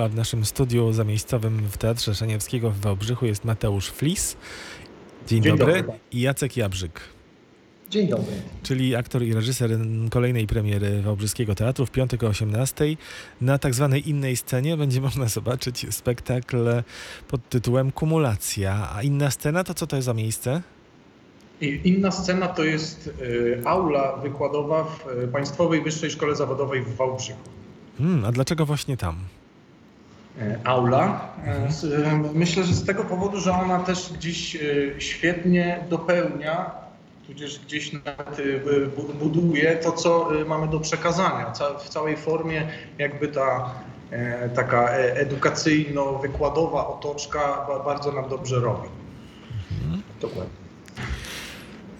A w naszym studiu zamiejscowym w Teatrze Szaniewskiego w Wałbrzychu jest Mateusz Flis. Dzień, Dzień dobry. dobry. I Jacek Jabrzyk, Dzień dobry. czyli aktor i reżyser kolejnej premiery Wałbrzyskiego Teatru w piątek o 18. Na tak zwanej innej scenie będzie można zobaczyć spektakl pod tytułem Kumulacja. A inna scena to co to jest za miejsce? Inna scena to jest y, aula wykładowa w y, Państwowej Wyższej Szkole Zawodowej w Wałbrzychu. Hmm, a dlaczego właśnie tam? E, Aula. E, e, Myślę, że z tego powodu, że ona też gdzieś y, świetnie dopełnia, tudzież gdzieś buduje to, co mamy do przekazania. W całej formie jakby ta e, taka e, edukacyjno-wykładowa otoczka ba- bardzo nam dobrze robi. Dokładnie.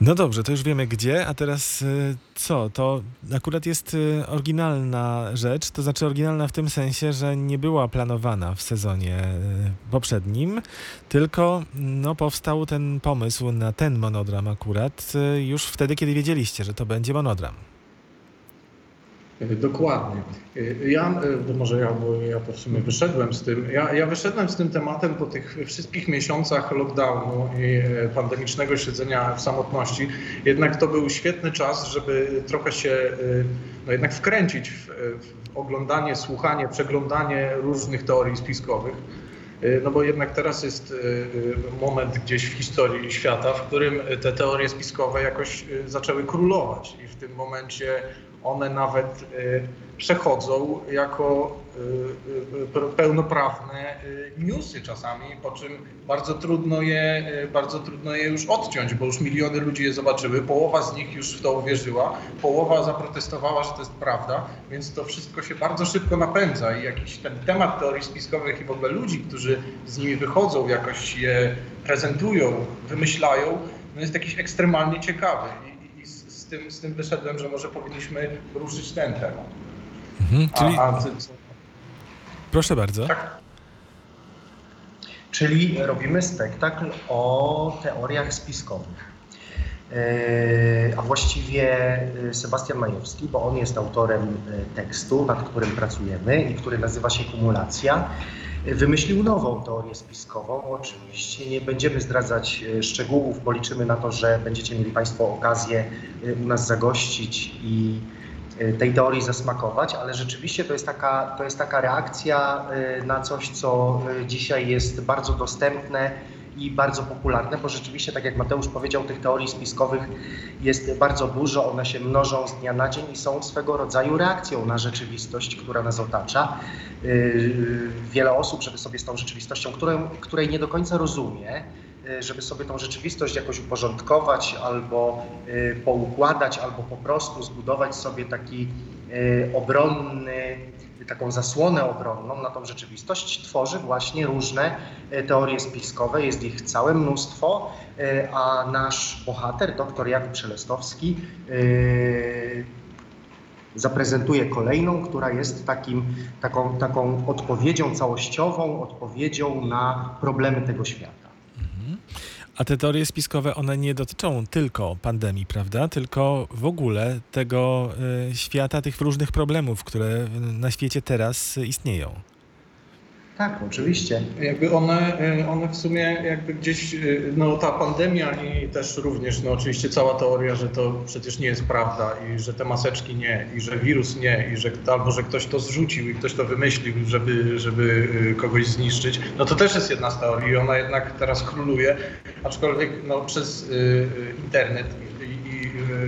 No dobrze, to już wiemy gdzie, a teraz y, co? To akurat jest y, oryginalna rzecz, to znaczy oryginalna w tym sensie, że nie była planowana w sezonie y, poprzednim, tylko no, powstał ten pomysł na ten monodram akurat już wtedy, kiedy wiedzieliście, że to będzie monodram. Y, Dokładnie. Y, Ja, to może ja, bo ja w sumie wyszedłem z tym. Ja, ja wyszedłem z tym tematem po tych wszystkich miesiącach lockdownu i pandemicznego siedzenia w samotności. Jednak to był świetny czas, żeby trochę się no jednak wkręcić w, w oglądanie, słuchanie, przeglądanie różnych teorii spiskowych. No bo jednak teraz jest moment gdzieś w historii świata, w którym te teorie spiskowe jakoś zaczęły królować i w tym momencie one nawet y, przechodzą jako y, y, pe- pełnoprawne newsy czasami, po czym bardzo trudno je, bardzo trudno je już odciąć, bo już miliony ludzi je zobaczyły, połowa z nich już w to uwierzyła, połowa zaprotestowała, że to jest prawda, więc to wszystko się bardzo szybko napędza i jakiś ten temat teorii spiskowych i w ogóle ludzi, którzy z nimi wychodzą, jakoś je prezentują, wymyślają, no jest jakiś ekstremalnie ciekawy. Z, tym, z tym wyszedłem, że może powinniśmy ruszyć ten temat. Mhm, czyli, A, a ty, co? proszę bardzo. tak? Czyli robimy spektakl o teoriach spiskowych. Yy, A właściwie yy, Sebastian Majewski, bo on jest autorem yy, tekstu, nad którym pracujemy i który nazywa się Kumulacja, wymyślił nową teorię spiskową. Oczywiście nie będziemy zdradzać yy, szczegółów, bo liczymy na to, że będziecie mieli Państwo okazję yy, u nas zagościć i y, tej teorii zasmakować, ale rzeczywiście to jest taka, to jest taka reakcja na coś, co dzisiaj jest bardzo dostępne i bardzo popularne, bo rzeczywiście, tak jak Mateusz powiedział, tych teorii spiskowych jest bardzo dużo, one się mnożą z dnia na dzień i są swego rodzaju reakcją na rzeczywistość, która nas otacza. Y, Wiele osób, żeby sobie z tą rzeczywistością, którą, której nie do końca rozumie, y, żeby sobie tą rzeczywistość jakoś uporządkować albo y, poukładać, albo po prostu zbudować sobie taki obronny, taką zasłonę obronną na tą rzeczywistość, tworzy właśnie różne y, teorie spiskowe. Jest ich całe mnóstwo, y, a nasz bohater, dr Jakub Szelestowski, y, zaprezentuje kolejną, która jest takim, taką, taką odpowiedzią całościową, odpowiedzią na problemy tego świata. A te teorie spiskowe, one nie dotyczą tylko pandemii, prawda? Tylko w ogóle tego y, świata, tych różnych problemów, które na świecie teraz y, istnieją. Tak, oczywiście. Jakby one, y, one w sumie jakby gdzieś, y, no ta pandemia i też również, no oczywiście cała teoria, że to przecież nie jest prawda i że te maseczki nie, i że wirus nie, i że albo że ktoś to zrzucił i ktoś to wymyślił, żeby, żeby y, kogoś zniszczyć, no to też jest jedna z teorii i ona jednak teraz króluje, aczkolwiek no przez internet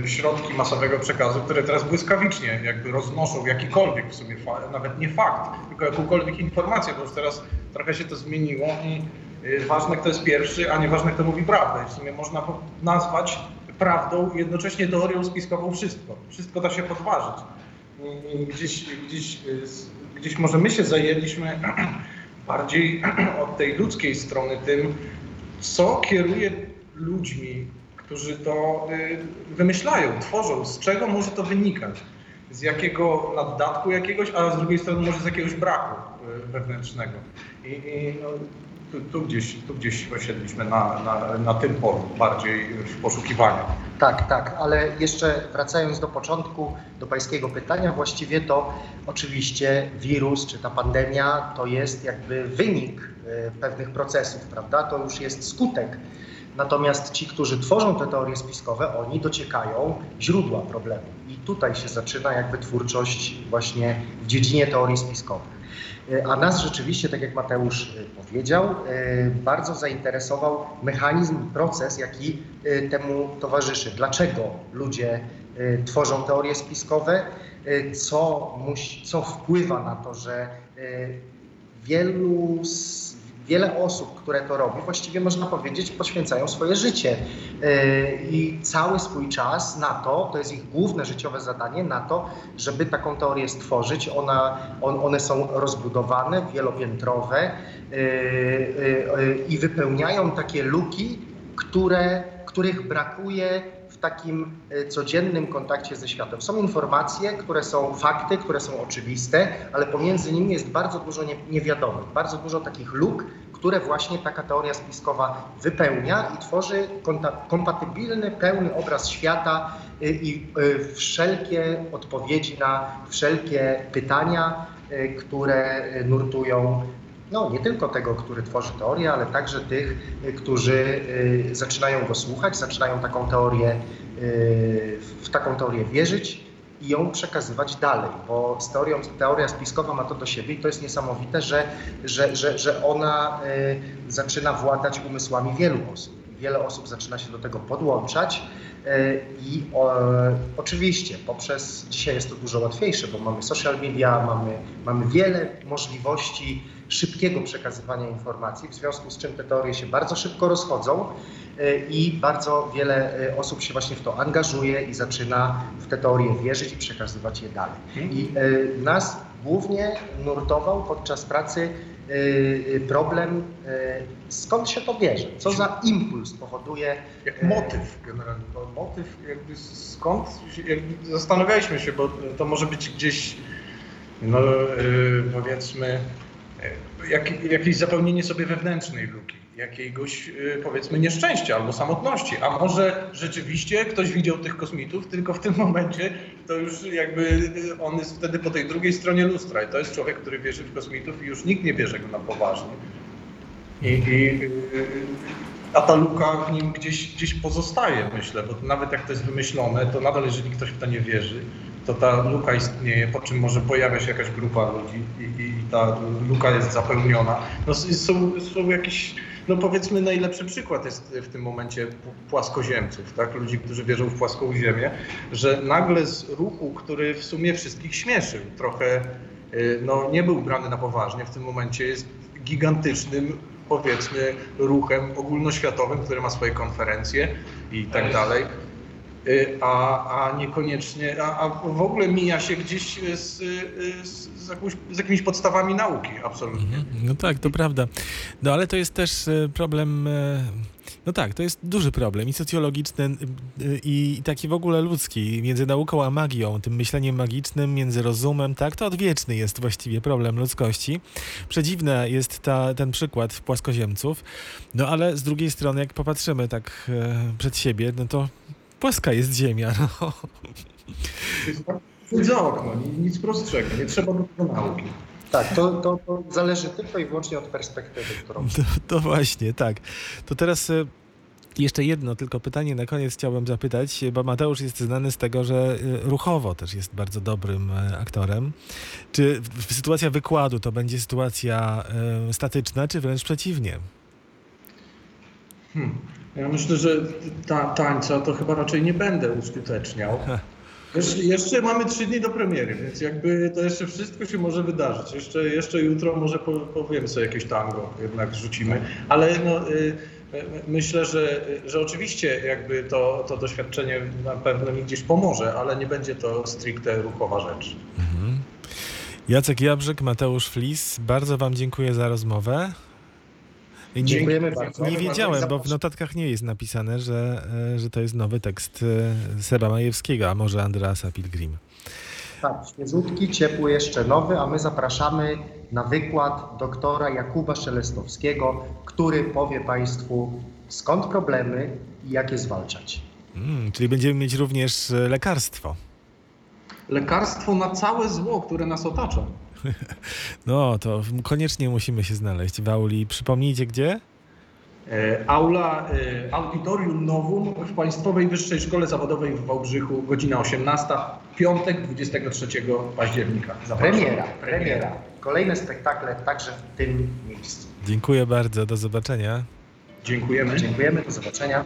środki masowego przekazu, które teraz błyskawicznie jakby roznoszą jakikolwiek w sumie, nawet nie fakt, tylko jakąkolwiek informację, bo już teraz trochę się to zmieniło i y, ważne kto jest pierwszy, a nieważne kto mówi prawdę. W sumie można nazwać prawdą jednocześnie teorią spiskową wszystko. Wszystko da się podważyć. Gdzieś, gdzieś, y, gdzieś może my się zajęliśmy bardziej od tej ludzkiej strony tym, co kieruje ludźmi, którzy to y, wymyślają, tworzą, z czego może to wynikać, z jakiego naddatku jakiegoś, a z drugiej strony może z jakiegoś braku y, wewnętrznego. I, i no, tu, tu, gdzieś, tu gdzieś osiedliśmy na, na, na tym polu, bardziej w poszukiwaniu. Tak, tak, ale jeszcze wracając do początku, do pańskiego pytania, właściwie to oczywiście wirus czy ta pandemia to jest jakby wynik e, pewnych procesów, prawda? To już jest skutek. Natomiast ci, którzy tworzą te teorie spiskowe, oni dociekają źródła problemu. I tutaj się zaczyna jakby twórczość właśnie w dziedzinie teorii spiskowych. E, A nas rzeczywiście, tak jak Mateusz e, powiedział, e, bardzo zainteresował mechanizm, proces, jaki temu towarzyszy. Dlaczego ludzie tworzą teorie spiskowe? Co, musi, co wpływa na to, że wielu, s- wiele osób, które to robi, właściwie można powiedzieć, poświęcają swoje życie e, i cały swój czas na to, to jest ich główne życiowe zadanie, na to, żeby taką teorię stworzyć. Ona, on, one są rozbudowane, wielopiętrowe e, e, i wypełniają takie luki, które, których brakuje w takim codziennym kontakcie ze światem. Są informacje, które są fakty, które są oczywiste, ale pomiędzy nimi jest bardzo dużo nie, niewiadomych, bardzo dużo takich luk, które właśnie taka teoria spiskowa wypełnia i tworzy kompatybilny, pełny obraz świata y, i y, wszelkie odpowiedzi na wszelkie pytania, y, które nurtują no, nie tylko tego, który tworzy teorię, ale także tych, którzy zaczynają go słuchać, zaczynają taką teorię, w taką teorię wierzyć i ją przekazywać dalej, bo teorią, teoria spiskowa ma to do siebie i to jest niesamowite, że, że, że, że ona y, zaczyna władać umysłami wielu osób. Wiele osób zaczyna się do tego podłączać y, i o, oczywiście poprzez, dzisiaj jest to dużo łatwiejsze, bo mamy social media, mamy, mamy wiele możliwości szybkiego przekazywania informacji, w związku z czym te teorie się bardzo szybko rozchodzą y, i bardzo wiele y, osób się właśnie w to angażuje i zaczyna w te teorie wierzyć i przekazywać je dalej. I y, nas głównie nurtował podczas pracy problem, skąd się to bierze, co za impuls powoduje. Jak motyw generalnie, bo motyw jakby skąd, jakby zastanawialiśmy się, bo to może być gdzieś, no powiedzmy, jak, jakieś zapełnienie sobie wewnętrznej luki, jakiegoś yy, powiedzmy nieszczęścia albo samotności, a może rzeczywiście ktoś widział tych kosmitów, tylko w tym momencie to już jakby yy, on jest wtedy po tej drugiej stronie lustra i to jest człowiek, który wierzy w kosmitów i już nikt nie bierze go na poważnie. I, i, yy, a ta luka w nim gdzieś, gdzieś pozostaje, myślę, bo nawet jak to jest wymyślone, to nadal jeżeli ktoś w to nie wierzy, to ta luka istnieje, po czym może pojawia się jakaś grupa ludzi i, i, i ta luka jest zapełniona. No, są, są jakieś, no powiedzmy najlepszy przykład jest w tym momencie płaskoziemców, tak? ludzi, którzy wierzą w płaską ziemię, że nagle z ruchu, który w sumie wszystkich śmieszył, trochę y, no, nie był brany na poważnie, w tym momencie jest gigantycznym powiedzmy ruchem ogólnoświatowym, który ma swoje konferencje i tak dalej. Y, A, a niekoniecznie, a, a w ogóle mija się gdzieś z, y, z, z, jakąś, z jakimiś podstawami nauki, absolutnie. Mhm. No tak, to prawda. No ale to jest też e, problem. e, No tak, to jest duży problem i socjologiczny, i taki w ogóle ludzki, między nauką a magią, tym myśleniem magicznym, między rozumem, tak? To odwieczny jest właściwie problem ludzkości. Przedziwny jest ta, ten przykład płaskoziemców, no ale z drugiej strony, jak popatrzymy tak przed siebie, no to płaska jest Ziemia. No. Za okno, ni- nic prostszego, nie trzeba do tego nauki. Tak, to, to, to zależy tylko i wyłącznie od perspektywy, którą To, to właśnie, tak. To teraz e, jeszcze jedno tylko pytanie na koniec chciałbym zapytać, bo Mateusz jest znany z tego, że e, ruchowo też jest bardzo dobrym e, aktorem. Czy sytuacja wykładu to będzie sytuacja e, statyczna, czy wręcz przeciwnie? Hmm. Ja myślę, że ta, tańca to chyba raczej nie będę uskuteczniał. Jeszcze, jeszcze mamy trzy dni do premiery, więc jakby to jeszcze wszystko się może wydarzyć. Jeszcze, jeszcze jutro może po, powiem sobie jakieś tango, jednak rzucimy. Ale no, y, y, myślę, że, że oczywiście jakby to, to doświadczenie na pewno mi gdzieś pomoże, ale nie będzie to stricte ruchowa rzecz. Mhm. Jacek Jabrzyk, Mateusz Flis, bardzo Wam dziękuję za rozmowę. Nie, Dziękujemy bardzo. nie wiedziałem, bo w notatkach nie jest napisane, że, e, że to jest nowy tekst e, Seba Majewskiego, a może Andreasa Pilgrim. Tak, świeżutki, ciepły, jeszcze nowy, a my zapraszamy na wykład doktora Jakuba Szelestowskiego, który powie Państwu skąd problemy i jak je zwalczać. Mm, czyli będziemy mieć również e, lekarstwo. Lekarstwo na całe zło, które nas otacza. No, to koniecznie musimy się znaleźć w auli. Przypomnijcie gdzie? E, Aula e, Auditorium Novum w Państwowej Wyższej Szkole Zawodowej w Wałbrzychu, godzina 18, piątek 23 października. Zapraszam. Premiera, premiera. Kolejne spektakle także w tym miejscu. Dziękuję bardzo, do zobaczenia. Dziękujemy. Dziękujemy, do zobaczenia.